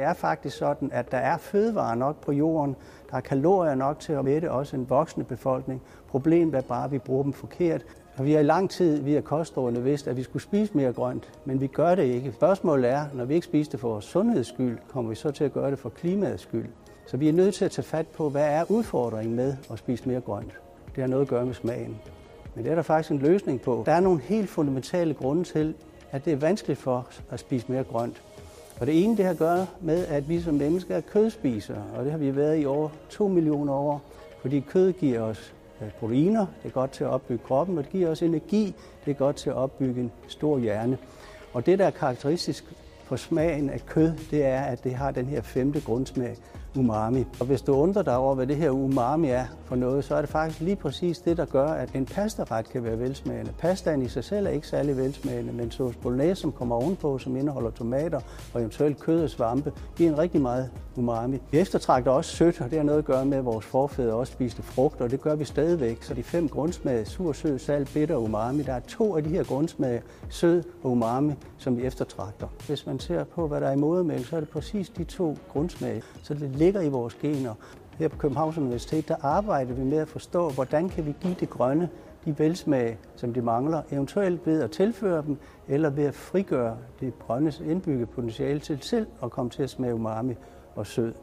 Det er faktisk sådan, at der er fødevarer nok på jorden. Der er kalorier nok til at mætte også en voksende befolkning. Problemet er bare, at vi bruger dem forkert. Og vi har i lang tid via kostrådene vidst, at vi skulle spise mere grønt, men vi gør det ikke. Spørgsmålet er, når vi ikke spiser det for vores sundheds skyld, kommer vi så til at gøre det for klimaets skyld. Så vi er nødt til at tage fat på, hvad er udfordringen med at spise mere grønt. Det har noget at gøre med smagen. Men det er der faktisk en løsning på. Der er nogle helt fundamentale grunde til, at det er vanskeligt for os at spise mere grønt. Og det ene, det har at gøre med, at vi som mennesker er kødspisere, og det har vi været i over 2 millioner år, fordi kød giver os øh, proteiner, det er godt til at opbygge kroppen, og det giver os energi, det er godt til at opbygge en stor hjerne. Og det, der er karakteristisk for smagen af kød, det er, at det har den her femte grundsmag, umami. Og hvis du undrer dig over, hvad det her umami er for noget, så er det faktisk lige præcis det, der gør, at en pastaret kan være velsmagende. Pastaen i sig selv er ikke særlig velsmagende, men sauce bolognese, som kommer ovenpå, som indeholder tomater og eventuelt kød og svampe, giver en rigtig meget umami. Vi eftertragter også sødt, og det har noget at gøre med, at vores forfædre også spiste frugt, og det gør vi stadigvæk. Så de fem grundsmage, sur, sød, salt, bitter og umami, der er to af de her grundsmage, sød og umami, som vi eftertragter. Hvis man ser på, hvad der er i modermælk, så er det præcis de to grundsmage. Så det ligger i vores gener. Her på Københavns Universitet, der arbejder vi med at forstå, hvordan kan vi give det grønne de velsmag, som de mangler, eventuelt ved at tilføre dem, eller ved at frigøre det grønnes indbygget potentiale til selv at komme til at smage umami og sød.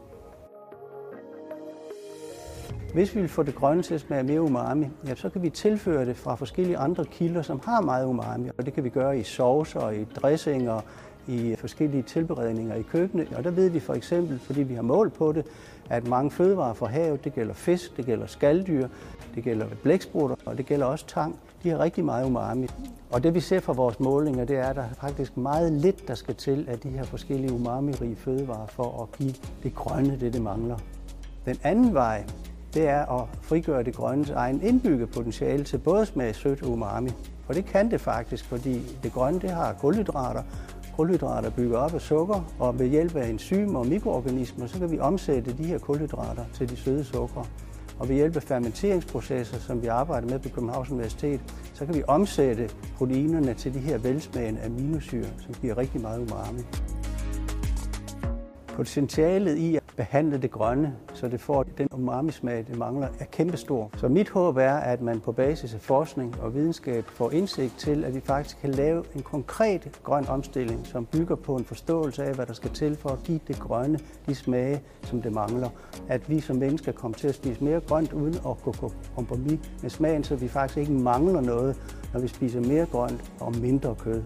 Hvis vi vil få det grønne til at smage mere umami, ja, så kan vi tilføre det fra forskellige andre kilder, som har meget umami. Og det kan vi gøre i saucer, i dressinger, i forskellige tilberedninger i køkkenet. Og der ved vi for eksempel, fordi vi har mål på det, at mange fødevarer fra havet, det gælder fisk, det gælder skalddyr, det gælder blæksprutter, og det gælder også tang, de har rigtig meget umami. Og det vi ser fra vores målinger, det er, at der er faktisk meget lidt, der skal til af de her forskellige umami-rige fødevarer for at give det grønne, det det mangler. Den anden vej, det er at frigøre det grønnes egen indbygget potentiale til både smag sødt og umami. Og det kan det faktisk, fordi det grønne det har kulhydrater, kulhydrater bygger op af sukker, og ved hjælp af enzymer og mikroorganismer, så kan vi omsætte de her kulhydrater til de søde sukker. Og ved hjælp af fermenteringsprocesser, som vi arbejder med på Københavns Universitet, så kan vi omsætte proteinerne til de her velsmagende aminosyre, som giver rigtig meget umami. Potentialet i behandle det grønne, så det får den umami-smag, det mangler, er kæmpestor. Så mit håb er, at man på basis af forskning og videnskab får indsigt til, at vi faktisk kan lave en konkret grøn omstilling, som bygger på en forståelse af, hvad der skal til for at give det grønne de smage, som det mangler. At vi som mennesker kommer til at spise mere grønt, uden at gå på kompromis med smagen, så vi faktisk ikke mangler noget, når vi spiser mere grønt og mindre kød.